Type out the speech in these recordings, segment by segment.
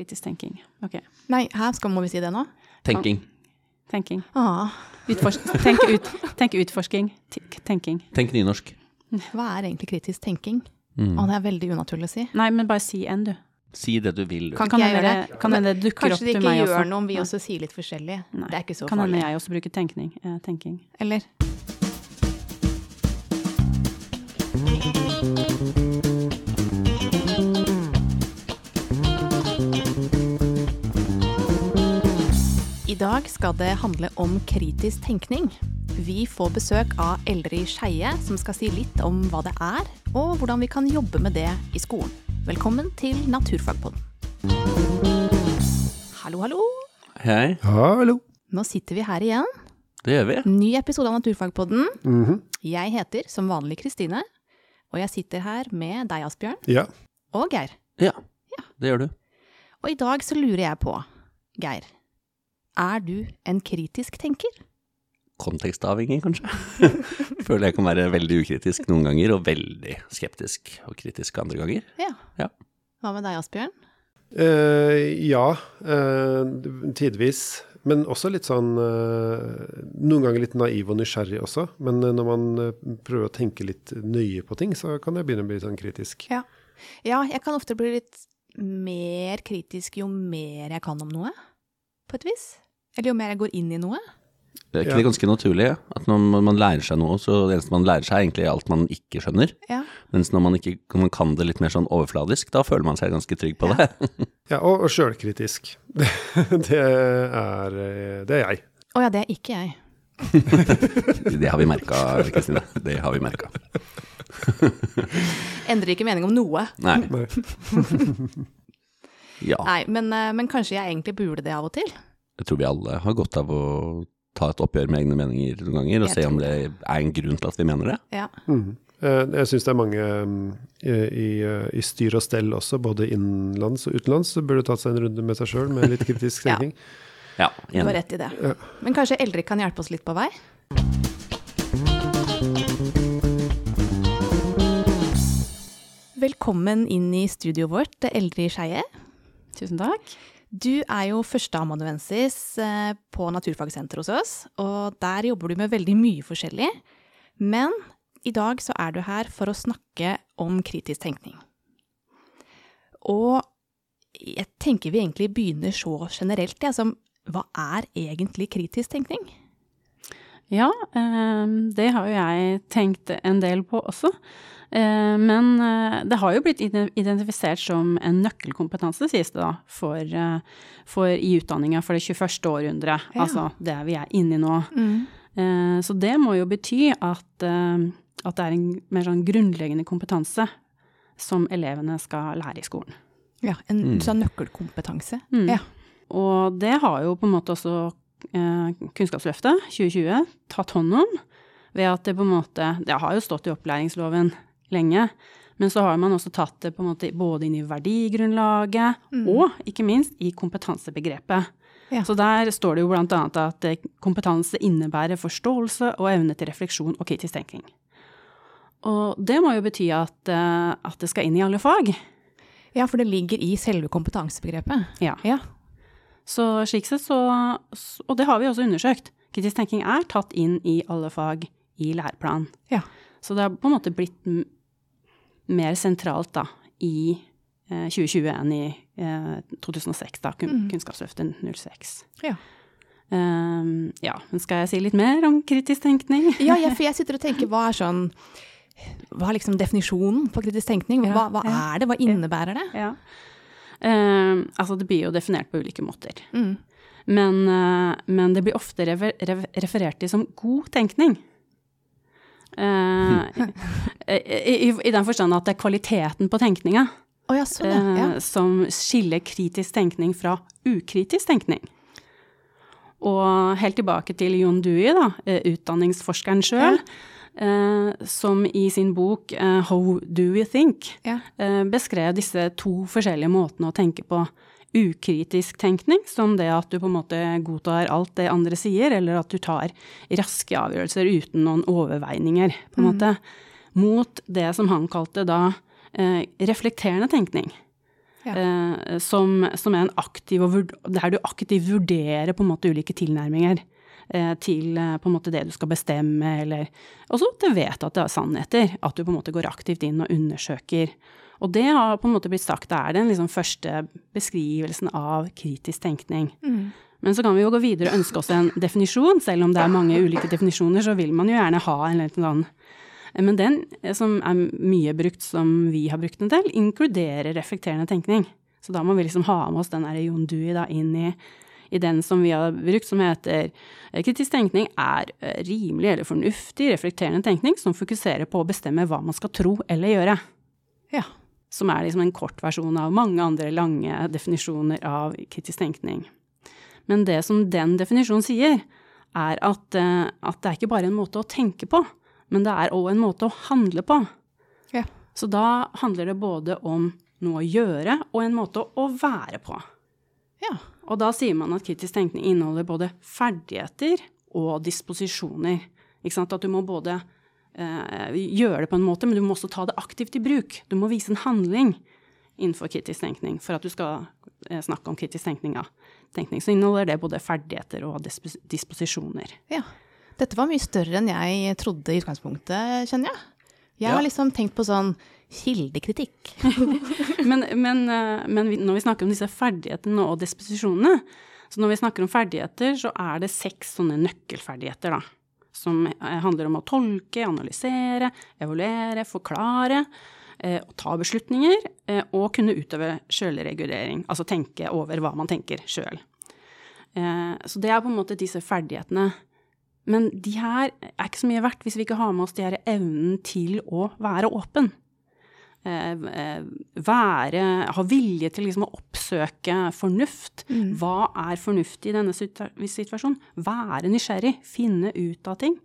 Kritisk tenking. Ok. Nei, her skal, må vi si det nå? Tenking. Tenking. Ah, Utfors tenke, ut tenk, utforsking. Tenking. Tenk nynorsk. hva er egentlig kritisk tenking? Mm. Å, det er veldig unaturlig å si. Nei, men bare si en, du. Si det du vil. Kan Kan jeg gjøre det, kan det dukker opp til meg? Kanskje det ikke gjør noe om vi Nei. også sier litt forskjellig. Nei. Det er ikke så Kan hende jeg også bruker tenkning. Eh, tenking. Eller? Dag skal det handle om kritisk tenkning. Vi får besøk av Eldrid Skeie, som skal si litt om hva det er, og hvordan vi kan jobbe med det i skolen. Velkommen til Naturfagpodden. Hallo, hallo. Hei, Hallo. Nå sitter vi her igjen. det gjør vi. Ny episode av Naturfagpodden. Mhm. Jeg heter som vanlig Kristine, og jeg sitter her med deg, Asbjørn, Ja. og Geir. Ja, det gjør du. Og i dag så lurer jeg på, Geir, er du en kritisk tenker? Kontekstavhengig, kanskje. Føler jeg kan være veldig ukritisk noen ganger, og veldig skeptisk og kritisk andre ganger. Ja. Ja. Hva med deg, Asbjørn? Uh, ja, uh, tidvis. Men også litt sånn eh, Noen ganger litt naiv og nysgjerrig også. Men når man prøver å tenke litt nøye på ting, så kan jeg begynne å bli sånn kritisk. Ja. Ja, jeg kan ofte bli litt mer kritisk jo mer jeg kan om noe, på et vis. Eller jo mer jeg går inn i noe. Det er ikke Ja. det ganske naturlig at når man- lærer seg noe, så det eneste man lærer seg er egentlig alt man ikke skjønner. Ja. Mens når man, ikke, når man kan det litt mer sånn overfladisk, da føler man seg ganske trygg på det. Ja, og, og sjølkritisk. Det, er, eh, det er jeg. Å ja, det er ikke jeg. Det har vi merka, Kristine. Det har vi merka. Endrer ikke mening om noe. Nei. Nei. Ja. Nei, men, eh, men kanskje jeg egentlig burde det av og til. Jeg tror vi alle har godt av å ta et oppgjør med egne meninger noen ganger, og Jeg se om det er en grunn til at vi mener det. Ja. Mhm. Eh, Jeg syns det er mange mm, i, i, eh, styr og stell også, både innenlands og utenlands, som burde tatt seg en runde med seg sjøl med litt kritisk Ja. tenking. Ja, Du har rett i det. Ja. Men kanskje eldre kan hjelpe oss litt på vei? Velkommen inn i studioet vårt, Eldrid Skeie. Tusen takk. Du er jo førsteamanuensis eh, på Naturfagsenteret hos oss, og der jobber du med veldig mye forskjellig. Men i dag så er du her for å snakke om kritisk tenkning. Og jeg tenker vi egentlig begynner så generelt, ja, som hva er egentlig kritisk tenkning? Ja, eh, det har jo jeg tenkt en del på også. Eh, men eh, det har jo blitt identifisert som en nøkkelkompetanse, sies det da, for, eh, for i utdanninga for det 21. århundret. Ja. Altså det vi er inne i nå. Mm. så det må jo bety at, at det er en mer sånn grunnleggende kompetanse som elevene skal lære i skolen. Ja, en Mm. sånn nøkkelkompetanse. Mm. Ja. Og det har jo på en måte også Kunnskapsløftet 2020 tatt hånd om, ved at det på en måte Det har jo stått i opplæringsloven lenge, men så har man også tatt det på en måte både inn i verdigrunnlaget og ikke minst i kompetansebegrepet. Ja. Så der står det jo annet at eh, kompetanse innebærer forståelse og evne til refleksjon og kritisk tenking. Og det må jo bety at, eh, at det skal inn i alle fag. ja, for det ligger i selve kompetansebegrepet. Ja. Ja. Så slik sett så Og det har vi også undersøkt. Kritisk tenking er tatt inn i alle fag i læreplanen. Ja. Så det har på en måte blitt mer sentralt da i eh, 2020 enn i eh, 2006, da, kun, Kunnskapsløftet 06. Ja. Um, ja, men skal jeg si litt mer om kritisk tenkning? Ja, jeg, for jeg sitter og tenker, hva er sånn Hva er liksom definisjonen på kritisk tenkning? Hva, hva Ja, ja. er det? Hva innebærer det? Ja. Ehm, altså, det blir jo definert på ulike måter. Mm. Men, eh, men det blir ofte refer rev- referert til som god tenkning. Eh, i, i, I den forstand at det er kvaliteten på tenkninga oh, ja, sånn, ja. ja. som skiller kritisk tenkning fra ukritisk tenkning. Og helt tilbake til John Dewey, da, utdanningsforskeren sjøl, eh, som i sin bok eh, How Do We Think Ja. eh, beskrev disse to forskjellige måtene å tenke på. Ukritisk tenkning, som det at du på en måte godtar alt det andre sier, eller at du tar raske avgjørelser uten noen overveininger, på en måte. Mot det som han kalte da eh, reflekterende tenkning. Ja. Eh, som, som er en aktiv der du aktivt vurderer på en måte ulike tilnærminger eh, til eh, på en måte det du skal bestemme, eller også til å vite at det er sannheter. At du på en måte går aktivt inn og undersøker. Og det har på en måte blitt sagt, det er den liksom første beskrivelsen av kritisk tenkning. Men så kan vi jo gå videre og ønske oss en definisjon. Selv om det er mange ulike definisjoner, så vil man jo gjerne ha en eller annen Men den eh, som er mye brukt, som vi har brukt den til, inkluderer reflekterende tenkning. Så da må vi liksom ha med oss den derre Jon Dewey da inn i, i den som vi har brukt, som heter eh, Kritisk tenkning er eh, rimelig eller fornuftig reflekterende tenkning som fokuserer på å bestemme hva man skal tro eller gjøre Ja. som er liksom en kort versjon av mange andre lange definisjoner av kritisk tenkning. Men det som den definisjonen sier, er at, eh, at det er ikke bare en måte å tenke på, men det er òg en måte å handle på. Ja. Så da handler det både om noe å gjøre og en måte å være på. Ja. Og da sier man at kritisk tenkning inneholder både ferdigheter og disposisjoner. At du må både eh, gjøre det på en måte, men du må også ta det aktivt i bruk. Du må vise en handling innenfor kritisk tenkning for at du skal eh, snakke om kritisk tenkning. Ja. tenkning. Så inneholder det både ferdigheter og disposisjoner. ja. Dette var mye større enn jeg trodde i utgangspunktet, kjenner jeg. Jeg har liksom tenkt på sånn kildekritikk. Men, men, eh, men når vi snakker om disse ferdighetene og disposisjonene, så når vi snakker om ferdigheter, så er det seks sånne nøkkelferdigheter, da. Som eh, handler om å tolke, analysere, evaluere, forklare, eh, å ta beslutninger eh, og kunne utøve sjølregulering. Altså tenke over hva man tenker sjøl. Eh, så det er på en måte disse ferdighetene. Men de her er ikke så mye verdt hvis vi ikke har med oss de her evnen til å være åpen eh, eh, være Ha vilje til liksom å oppsøke fornuft. Hva er fornuftig i denne situasjonen? Være nysgjerrig, finne ut av ting.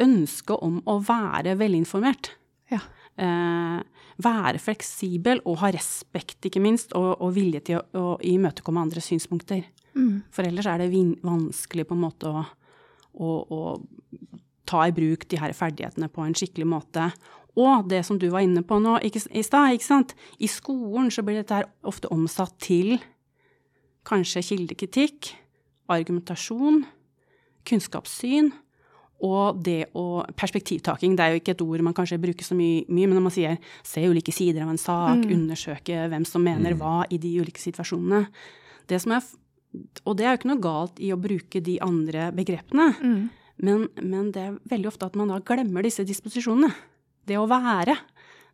Ønske om å være velinformert. Ja. Eh, være fleksibel og ha respekt, ikke minst, og, og vilje til å, å imøtekomme andre synspunkter. For ellers er det vanskelig på en måte å, å, og ta i bruk de her ferdighetene på en skikkelig måte. Og det som du var inne på nå ikke, i stad, ikke sant. I skolen så blir dette her ofte omsatt til kanskje kildekritikk, argumentasjon, kunnskapssyn og det å Perspektivtaking, det er jo ikke et ord man kanskje bruker så mye, mye men når man sier se ulike sider av en sak, undersøke hvem som mener hva i de ulike situasjonene det som f- Og det er jo ikke noe galt i å bruke de andre begrepene, men, men det er veldig ofte at man da glemmer disse disposisjonene. Det å være.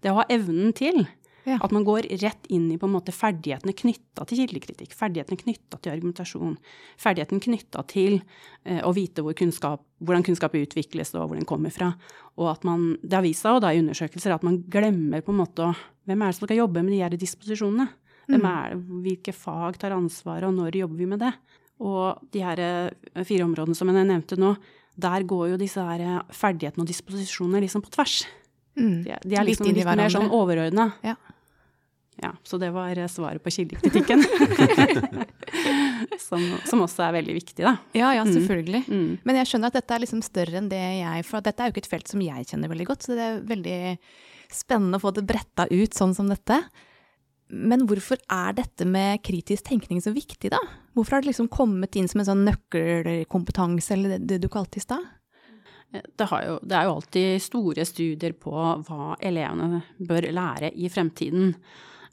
Det å ha evnen til. Ja. At man går rett inn i på en måte ferdighetene knytta til kildekritikk, ferdighetene knytta til argumentasjon, ferdigheten knytta til eh, å vite hvor kunnskap, hvordan kunnskap utvikles og hvor den kommer fra. Og at man, det har vist seg da i undersøkelser at man glemmer på en måte å Hvem er det som skal jobbe med de her disposisjonene? Hvem er hvilke fag tar ansvaret, og når jobber vi med det? Og de her eh, fire områdene som jeg nevnte nå, der går jo disse her eh, ferdighetene og disposisjonene liksom på tvers. Mm. De, er- de er Litt liksom inn litt mer sånn overordna. Ja. Ja, så det var eh, svaret på kildekritikken. som, som også er veldig viktig, da. Ja, ja, selvfølgelig. Mm. Men jeg skjønner at dette er liksom større enn det jeg For dette er jo ikke et felt som jeg kjenner veldig godt, så det er veldig spennende å få det bretta ut sånn som dette. Men hvorfor er dette med kritisk tenkning så viktig, da? Hvorfor har det liksom kommet inn som en sånn nøkkelkompetanse, eller det, du kalte i stad? Det, jo, det er jo alltid store studier på hva elevene bør lære i fremtiden.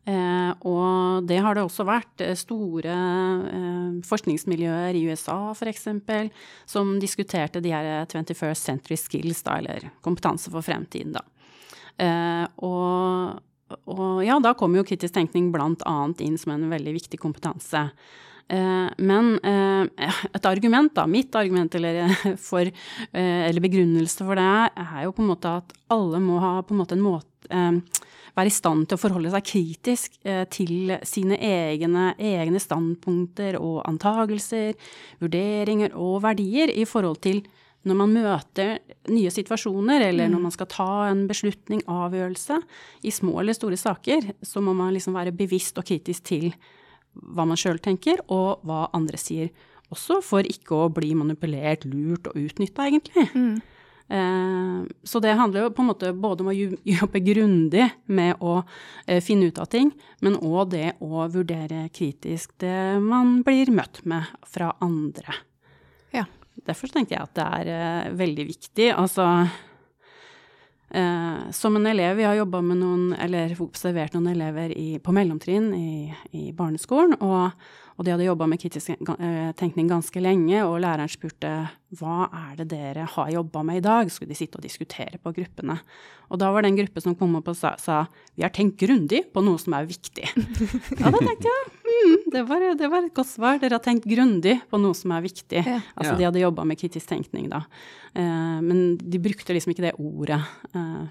Eh, og det har det også vært eh, store eh, forskningsmiljøer i USA f.eks. som diskuterte de her 21st century skills, da, eller kompetanse for fremtiden. Da. Eh, og, og ja, da kommer jo kritisk tenkning annet inn som en veldig viktig kompetanse. Eh, Men eh, et argument, da, mitt argument eller, for, eh, eller begrunnelse for det, er jo på en måte at alle må ha på en måte en måte være i stand til å forholde seg kritisk til sine egne, egne standpunkter og antagelser, vurderinger og verdier i forhold til når man møter nye situasjoner, eller når man skal ta en beslutning, avgjørelse, i små eller store saker, så må man liksom være bevisst og kritisk til hva man sjøl tenker, og hva andre sier. Også for ikke å bli manipulert, lurt og utnytta, egentlig. Eh, så det handler jo på en måte både om å jobbe grundig med å eh, finne ut av ting, men òg det å vurdere kritisk det man blir møtt med fra andre. Derfor tenkte jeg at det er eh, veldig viktig. Altså Eh, som en elev, vi har jobba med noen, eller observert noen elever i, på mellomtrinn i, i barneskolen, og, og de hadde jobba med kritisk eh, tenkning ganske lenge, og læreren spurte hva er det dere har jobba med i dag? Skulle de sitte og diskutere på gruppene. Og da var det en gruppe som kom opp og sa, sa vi har tenkt grundig på noe som er viktig. ja, da tenkte jeg mm, det, var, det, var, et godt svar. Dere har tenkt grundig på noe som er viktig. Ja. Altså de hadde jobba med kritisk tenkning da. Eh, men de brukte liksom ikke det ordet. Eh,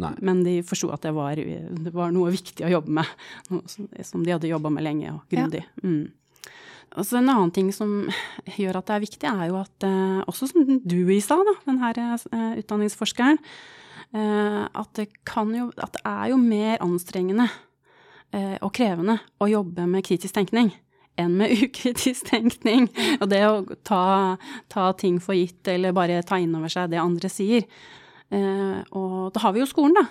Nei. Men de forsto at det var, det var, noe viktig å jobbe med, noe som de hadde jobba med lenge og grundig. Ja. Mm. Altså en annen ting som gjør at det er viktig, er jo at uh, også som du i sa, da, den her uh, utdanningsforskeren, uh, at, det jo, at det er jo mer anstrengende og krevende å jobbe med kritisk tenkning enn med ukritisk tenkning. Og det å ta, ta ting for gitt, eller bare ta inn over seg det andre sier. Eh, og da har vi jo skolen, da,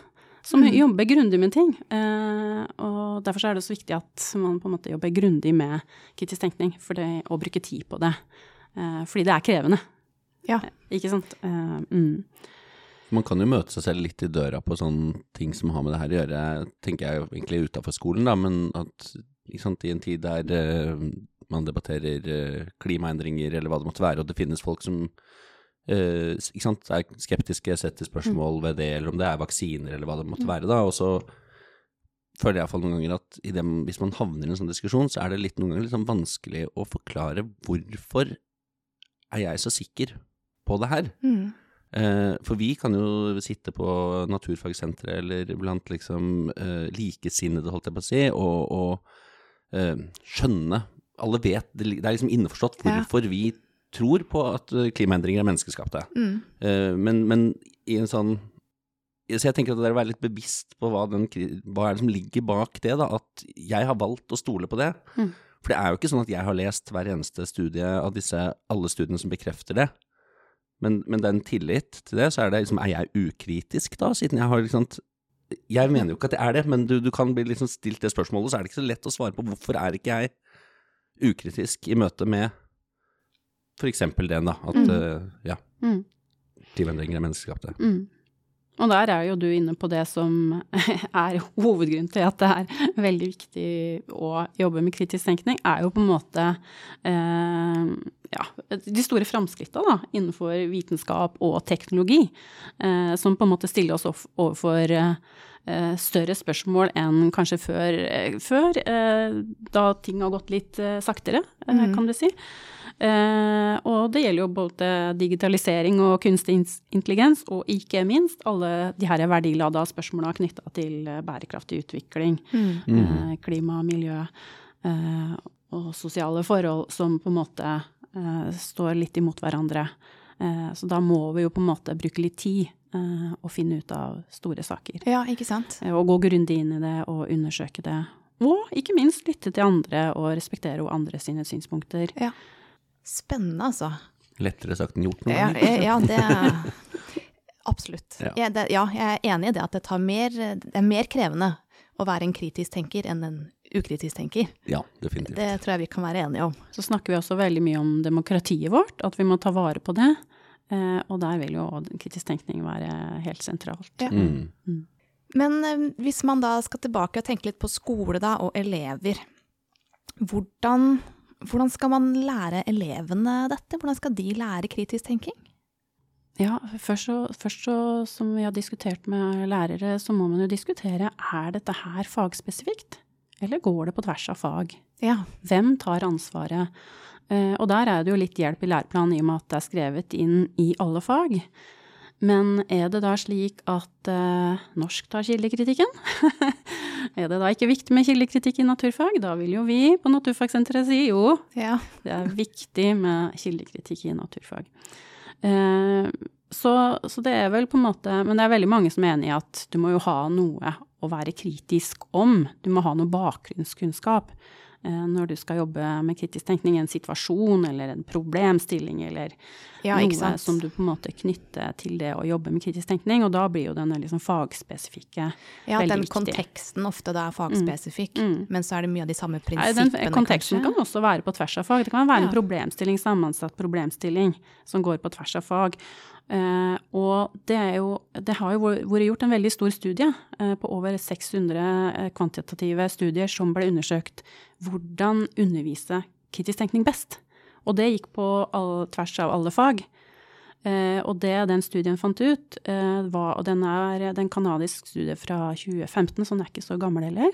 som mm. jobber grundig med ting. Eh, og derfor er det så viktig at man på en måte jobber grundig med kritisk tenkning det, og bruker tid på det. Eh, fordi det er krevende. Ja. Ikke sant. Mm. Man kan jo møte seg selv litt i døra på sånne ting som har med det her å gjøre, tenker jeg jo egentlig utafor skolen, da, men at sant, i en tid der uh, man debatterer uh, klimaendringer eller hva det måtte være, og det finnes folk som Uh, ikke sant, er skeptiske, setter spørsmål ved det, eller om det er vaksiner, eller hva det måtte være. da, og så føler jeg iallfall noen ganger at dem, hvis man havner i en sånn diskusjon, så er det litt, noen ganger litt sånn vanskelig å forklare hvorfor er jeg så sikker på det her. Mm. Uh, for vi kan jo sitte på Naturfagsenteret eller blant liksom uh, likesinnede, holdt jeg på å si, og, og skjønne Alle vet, det, det er liksom innforstått hvorfor ja. vi tror på at eh, klimaendringer er menneskeskapte. Mm. Men, men, i en sånn Så jeg tenker at det er å være litt bevisst på hva, den, hva er det som ligger bak det, da. At jeg har valgt å stole på det. Mm. For det er jo ikke sånn at jeg har lest hver eneste studie av disse, alle studiene som bekrefter det. Men, men det er en tillit til det, så er det liksom Er jeg ukritisk, da, siden jeg har liksom Jeg mener jo ikke at jeg er det, men du, du kan bli liksom stilt det spørsmålet, så er det ikke så lett å svare på hvorfor er ikke jeg ukritisk i møte med for eksempel den, da. At mm. uh, ja. Mm. Klimaendringer er menneskeskapte. Mm. Og der er jo du inne på det som er hovedgrunnen til at det er veldig viktig å jobbe med kritisk tenkning, er jo på en måte eh, ja, de store framskritta innenfor vitenskap og teknologi, eh, som på en måte stiller oss overfor eh, større spørsmål enn kanskje før, eh, før eh, da ting har gått litt eh, saktere, mm. kan du si. Eh, og det gjelder jo både digitalisering og kunstig intelligens, og ikke minst alle de her verdilada spørsmåla knytta til eh, bærekraftig utvikling, mm. eh, klima, miljø og sosiale forhold som på en måte står litt imot hverandre. Så da må vi jo på en måte bruke litt tid og finne ut av store saker. Ja, ikke sant? Og gå grundig inn i det og undersøke det. Og ikke minst lytte til andre og respektere andre sine synspunkter. Ja. Spennende, altså. Lettere sagt enn gjort noen ja, ganger. ja, det er Absolutt. Ja. Jeg, det, ja, jeg er enig i det at det, mer, det, er mer krevende å være en kritisk tenker enn en ukritisk tenker. Ja, definitivt. Det tror jeg vi kan være enige om. Så snakker vi også veldig mye om demokratiet vårt, at vi må ta vare på det. Eh, og der vil jo kritisk tenkning være helt sentralt. Ja. Mm. Mm. Men eh, hvis man da skal tilbake og tenke litt på skole da, og elever, hvordan hvordan skal man lære elevene dette? Hvordan skal de lære kritisk tenking? Ja, først, så, først så, som vi har diskutert med lærere, så må man jo diskutere er dette her fagspesifikt, eller går det på tvers av fag? Ja. Hvem tar ansvaret? Eh, og der er det jo litt hjelp i læreplanen i og med at det er skrevet inn i alle fag. Men er det da slik at eh, norsk tar kildekritikken? er det da ikke viktig med kildekritikk i naturfag? Da vil jo vi på Naturfagsenteret si jo, ja. det er viktig med kildekritikk i naturfag. Eh, så, så, det er vel på en måte Men det er veldig mange som er enig i at du må jo ha noe å være kritisk om. Du må ha noe bakgrunnskunnskap. eh, når du skal jobbe med kritisk tenkning, i en situasjon eller en problemstilling eller Ja, noe som du på en måte knytter til det å jobbe med kritisk tenkning, og da blir jo denne liksom fagspesifikke Ja, at Ja, den konteksten ofte da er fagspesifikk, Mm. men så er det mye av de samme prinsippene, den konteksten kanskje. kan også være på tvers av fag. Det kan være Ja. en problemstilling, sammensatt problemstilling, som går på tvers av fag. Uh, og det, jo, det har jo vært vært gjort en veldig stor studie uh, på over 600 eh, kvantitative studier som ble undersøkt hvordan undervise kritisk tenkning best. Og det gikk på all, tvers av alle fag. Eh, og det den studien fant ut, eh, var, og den er, en kanadisk studie fra 2015, så den er ikke så gammel heller,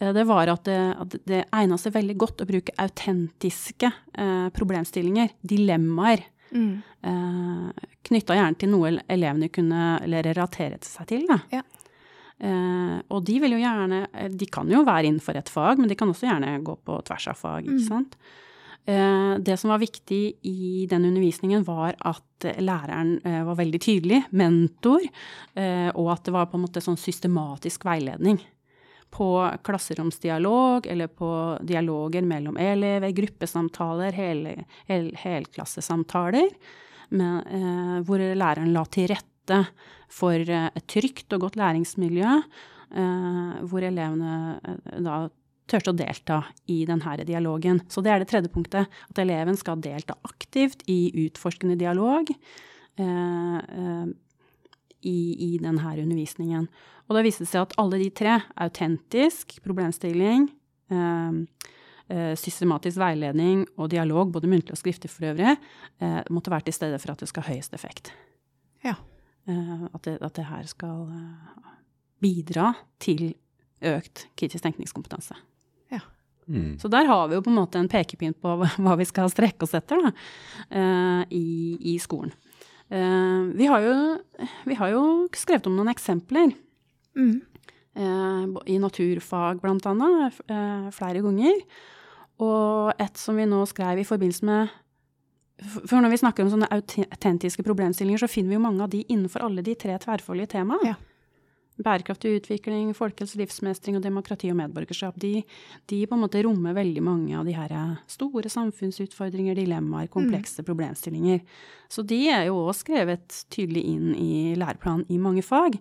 eh, det var at det, at det egna seg veldig godt å bruke autentiske eh, problemstillinger, dilemmaer, Mm. eh, knytta gjerne til noe elevene kunne relatere seg til. Da. Ja. Eh, og de vil jo gjerne De kan jo være innenfor et fag, men de kan også gjerne gå på tvers av fag, ikke Mm. sant. Eh, det som var viktig i den undervisningen, var at eh, læreren eh, var veldig tydelig, mentor, og at det var på en måte sånn systematisk veiledning. På klasseromsdialog eller på dialoger mellom elever, gruppesamtaler, hele, hel, helklassesamtaler, med, hvor læreren la til rette for et trygt og godt læringsmiljø, eh, hvor elevene da turte å delta i denne dialogen. Så det er det tredje punktet, at eleven skal delta aktivt i utforskende dialog eh, eh, i, i denne undervisningen. Og da viste det seg at alle de tre, autentisk problemstilling, eh, eh, systematisk veiledning og dialog, både muntlig og skriftlig for øvrig, eh, måtte være til stede for at det skal ha høyest effekt. Ja. Eh, at, det, at det her skal bidra til økt kritisk tenkningskompetanse. Mm. Så der har vi jo på en måte en pekepinn på hva- vi skal strekke oss etter da, eh, i, i skolen. Eh, vi, har jo, vi har jo skrevet om noen eksempler Mm. eh, i naturfag eh, flere ganger. Og et som vi nå skrev i forbindelse med For når vi snakker om sånne autentiske problemstillinger, så finner vi jo mange av de innenfor alle de tre tverrfaglige temaene. Ja. Bærekraftig utvikling, folkehelse, livsmestring og demokrati og medborgerskap. De, de på en måte rommer veldig mange av de her store samfunnsutfordringer, dilemmaer, komplekse problemstillinger. Så de er jo òg skrevet tydelig inn i læreplanen i mange fag.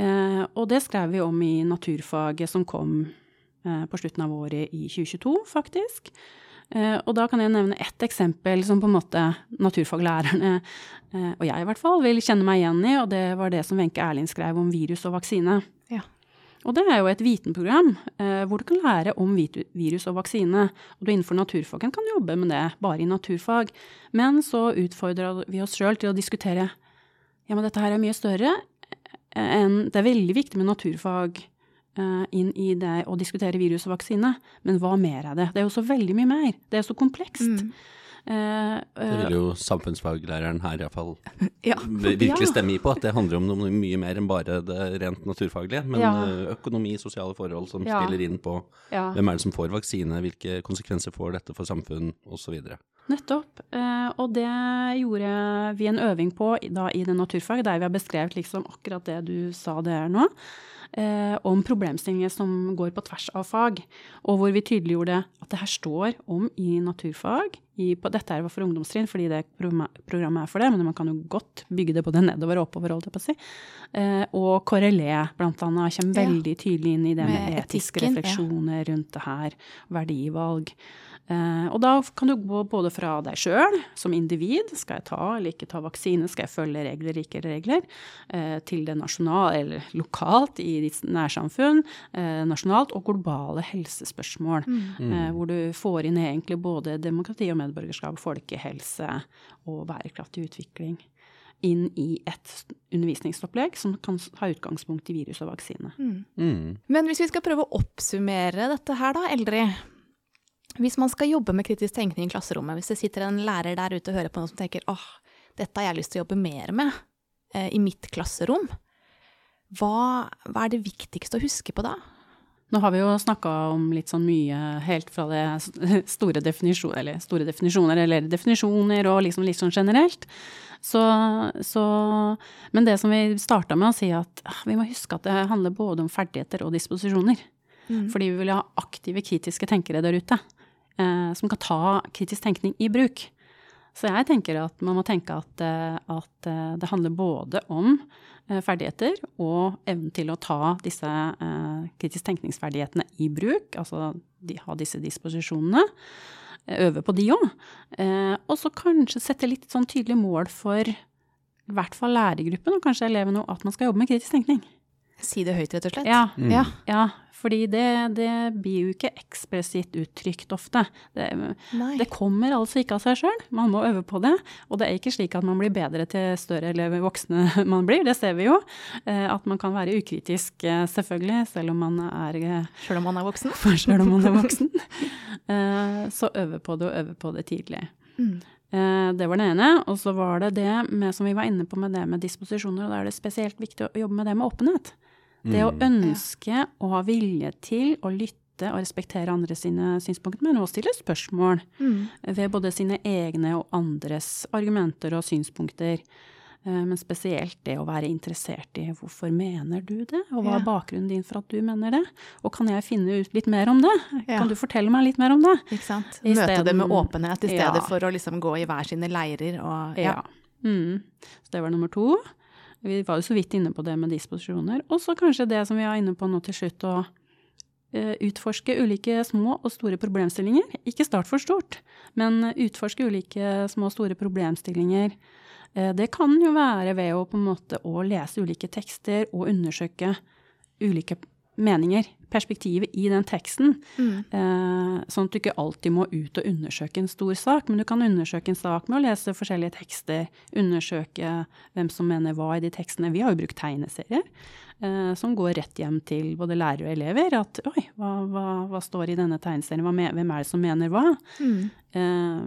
Eh, og det skrev vi om i naturfaget som kom eh, på slutten av året i 2022, faktisk. Eh, og da kan jeg nevne ett eksempel som på en måte naturfaglærerne, eh, og jeg i hvert fall, vil kjenne meg igjen i, og det var det som Wenche Erlind skrev om virus og vaksine. Ja. Og det er jo et vitenprogram eh, hvor du kan lære om virus og vaksine. Og du innenfor naturfagen kan jobbe med det bare i naturfag. Men så utfordra vi oss sjøl til å diskutere ja, men dette her er mye større enn Det er veldig viktig med naturfag eh, inn i det å diskutere virus og vaksine, men hva mer er det? Det er jo så veldig mye mer. Det er så komplekst. Mm. Eh, Det eh, vil jo samfunnsfaglæreren her iallfall Ja. virkelig stemme i på, at det handler om noe mye mer enn bare det rent naturfaglige. Men Ja. eh, økonomi, sosiale forhold som Ja. spiller inn på ja. hvem er det som får vaksine, hvilke konsekvenser får dette for samfunn, osv. Nettopp. Eh, og det gjorde vi en øving på da, i det naturfaget, der vi har beskrevet liksom akkurat det du sa det er nå. Eh, om problemstillinger som går på tvers av fag. Og hvor vi tydeliggjorde at det her står om i naturfag. I, på, dette er for ungdomstrinn, fordi det programmet er for det, men man kan jo godt bygge det både nedover og oppover, holdt jeg på å si. Eh, og KRLE, blant annet, kommer veldig tydelig inn i det med, Med etiske refleksjoner rundt det her, verdivalg. Eh, og da kan du gå både fra deg sjøl som individ, skal jeg ta eller ikke ta vaksine, skal jeg følge regler eller ikke regler, eh, til det nasjonale eller lokalt i ditt nærsamfunn, eh, nasjonalt, og globale helsespørsmål. Mm. hvor du får inn egentlig både demokrati og medborgerskap, folkehelse og bærekraftig utvikling inn i et undervisningsopplegg som kan ha utgangspunkt i virus og vaksine. Mm. Men hvis vi skal prøve å oppsummere dette her da, Eldrid. Hvis man skal jobbe med kritisk tenkning i klasserommet, hvis det sitter en lærer der ute og hører på noen som tenker åh, dette har jeg lyst til å jobbe mer med eh, i mitt klasserom, hva, hva er det viktigste å huske på da? Nå har vi jo snakka om litt sånn mye helt fra det store definisjoner, eller store definisjoner, eller definisjoner og liksom litt sånn generelt. Så, så Men det som vi starta med å si at ah, vi må huske at det handler både om ferdigheter og disposisjoner. Fordi vi vil ha aktive kritiske tenkere der ute. Eh, som kan ta kritisk tenkning i bruk. Så jeg tenker at man må tenke at, eh, at eh, det handler både om eh, ferdigheter og evnen til å ta disse kritisk tenkningsferdighetene i bruk. Altså de, ha disse disposisjonene. Øve på de òg. Og så kanskje sette litt sånn tydelige mål for i hvert fall lærergruppen og kanskje elevene at man skal jobbe med kritisk tenkning. Si det høyt, rett og slett. Ja, Ja. ja fordi det, det blir jo ikke ekspressivt uttrykt ofte. Det, det kommer altså ikke av seg sjøl, man må øve på det. Og det er ikke slik at man blir bedre til større eller voksne man blir, det ser vi jo. Eh, At man kan være ukritisk, eh, selvfølgelig, selv om man er eh, Sjøl om man er voksen. selv om man er voksen. Eh, Så øve på det, og øve på det tidlig. Mm. Eh, Det var det ene. Og så var det det med, som vi var inne på med det med disposisjoner, og da er det spesielt viktig å jobbe med det med åpenhet. Det å ønske og ha vilje til å lytte og respektere andre sine synspunkter, men også stille spørsmål Mm. ved både sine egne og andres argumenter og synspunkter. Eh, Men spesielt det å være interessert i hvorfor mener du det, og hva er bakgrunnen din for at du mener det, og kan jeg finne ut litt mer om det? Ja. Kan du fortelle meg litt mer om det? Ikke sant? Møte Møte det med åpenhet i stedet Ja. for å liksom gå i hver sine leirer og Ja. Mm. Så det var nummer to. Vi var jo så vidt inne på det med disposisjoner. Og så kanskje det som vi er inne på nå til slutt, å eh, utforske ulike små og store problemstillinger. Ikke start for stort, men utforske ulike små og store problemstillinger. Eh, Det kan jo være ved å på en måte å lese ulike tekster og undersøke ulike meninger, perspektivet i den teksten. Mm. Eh, sånn at du ikke alltid må ut og undersøke en stor sak, men du kan undersøke en sak med å lese forskjellige tekster, undersøke hvem som mener hva i de tekstene. Vi har jo brukt tegneserier eh, som går rett hjem til både lærere og elever. At oi, hva, hva, hva står i denne tegneserien, hvem er det som mener hva? Mm. Eh,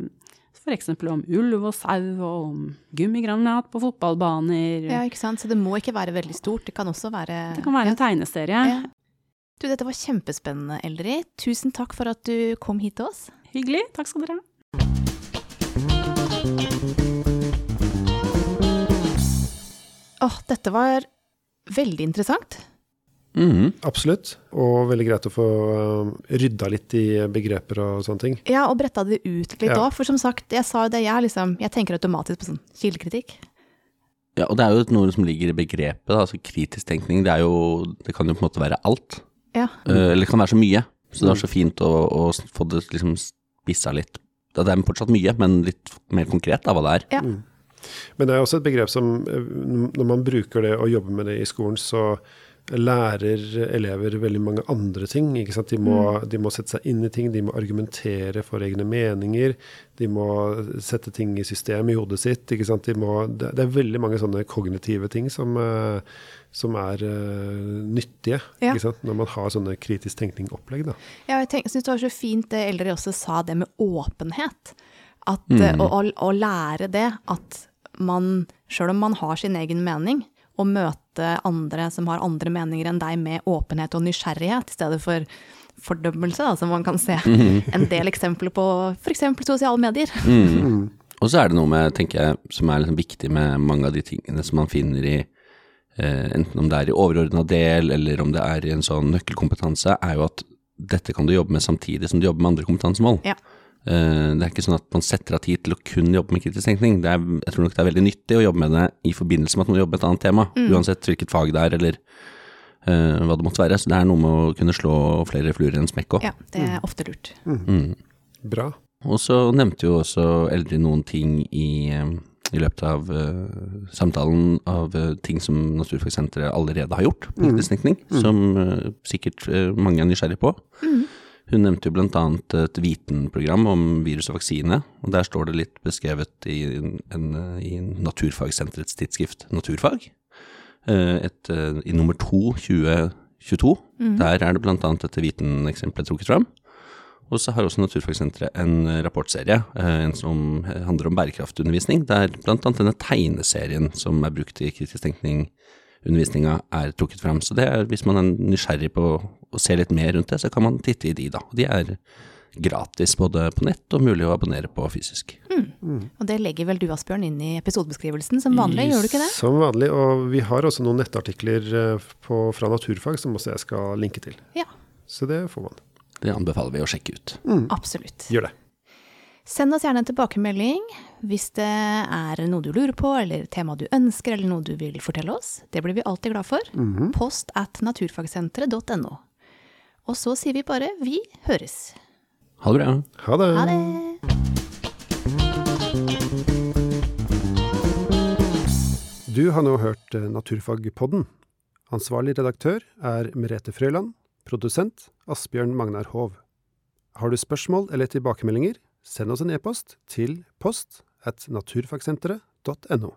F.eks. om ulv og sau, og om gummigranat på fotballbaner. Ja, ikke sant. Så det må ikke være veldig stort. Det kan også være Det kan være en tegneserie. Ja. Du, dette var kjempespennende, Eldrid. Tusen takk for at du kom hit til oss. Hyggelig. Takk skal dere ha. Åh, dette var veldig interessant. Mhm. Absolutt. Og veldig greit å få um, rydda litt i begreper og sånne ting. Ja, og bretta det ut litt Ja. For som sagt, jeg sa jo det, jeg, liksom, jeg tenker automatisk på sånn kildekritikk. Ja, og det er jo noe som ligger i begrepet, da, altså kritisk tenkning. Det, er jo, det kan jo på en måte være alt. Ja. Eh, eller det kan være så mye. Så det er så fint å, å få det liksom spissa litt. Det er fortsatt mye, men litt mer konkret av hva det er. Ja. Men det er også et begrep som eh, når man bruker det og jobber med det i skolen, så lærer elever veldig mange andre ting. Ikke sant? De, må, de må sette seg inn i ting, de må argumentere for egne meninger. De må sette ting i system i hodet sitt. Ikke sant? De må, det, det er veldig mange sånne kognitive ting som, eh, som er eh, nyttige Ja. ikke sant? når man har sånne kritisk tenkning-opplegg. Ja, jeg syns det var så fint det Eldrid også sa, det med åpenhet. At, mm. å, å, å lære det, at man, sjøl om man har sin egen mening, å møte andre som har andre meninger enn deg med åpenhet og nysgjerrighet, i stedet for fordømmelse, som man kan se en del eksempler på f.eks. sosiale medier. Mm. Og så er det noe med, tenker jeg, som er liksom viktig med mange av de tingene som man finner i eh, Enten om det er i overordna del, eller om det er i en sånn nøkkelkompetanse, er jo at dette kan du jobbe med samtidig som du jobber med andre kompetansemål. Ja. Eh, det er ikke sånn at man setter av tid til å kun jobbe med kritisk tenkning. Det er, jeg tror nok det er veldig nyttig å jobbe med det i forbindelse med at man jobber med et annet tema, uansett hvilket fag det er, eller uh, hva det måtte være. Så det er noe med å kunne slå flere fluer i en smekk òg. Ja, det er ofte lurt. Mm. Bra. Og så nevnte jo også Eldrid noen ting i, eh, i løpet av uh, samtalen av uh, ting som Naturfagsenteret allerede har gjort på kritisk tenkning, som eh, sikkert mange er nysgjerrig på. Hun nevnte jo annet et Viten-program om virus og vaksine, og der står det litt beskrevet i, en, i Naturfagsenterets tidsskrift Naturfag, eh, et, eh, i nummer to 2022. Der er det annet dette Viten-eksempelet trukket fram. Og så har også Naturfagsenteret en rapportserie, eh, en som handler om bærekraftundervisning, der annet denne tegneserien som er brukt i kritisk tenkning-undervisninga er trukket fram. Så det er, hvis man er nysgjerrig på å se litt mer rundt det, så kan man titte i de, da. De er gratis både på nett og mulig å abonnere på fysisk. Og det legger vel du, Asbjørn, inn i episodebeskrivelsen som vanlig, gjør du ikke det? Som vanlig. Og vi har også noen nettartikler eh, på, fra naturfag som også jeg skal linke til. Ja. Så det får man. Det anbefaler vi å sjekke ut. Absolutt. Gjør det. Send oss gjerne en tilbakemelding hvis det er noe du lurer på, eller tema du ønsker, eller noe du vil fortelle oss. Det blir vi alltid glad for. Post at naturfagsenteret.no. Og så sier vi bare vi høres. Ha det bra. Ha det. Ha det! Du har nå hørt eh, Naturfagpodden. Ansvarlig redaktør er Merete Frøyland. Produsent Asbjørn Magnar Hov. Har du spørsmål eller tilbakemeldinger, send oss en e-post til post at naturfagsenteret.no.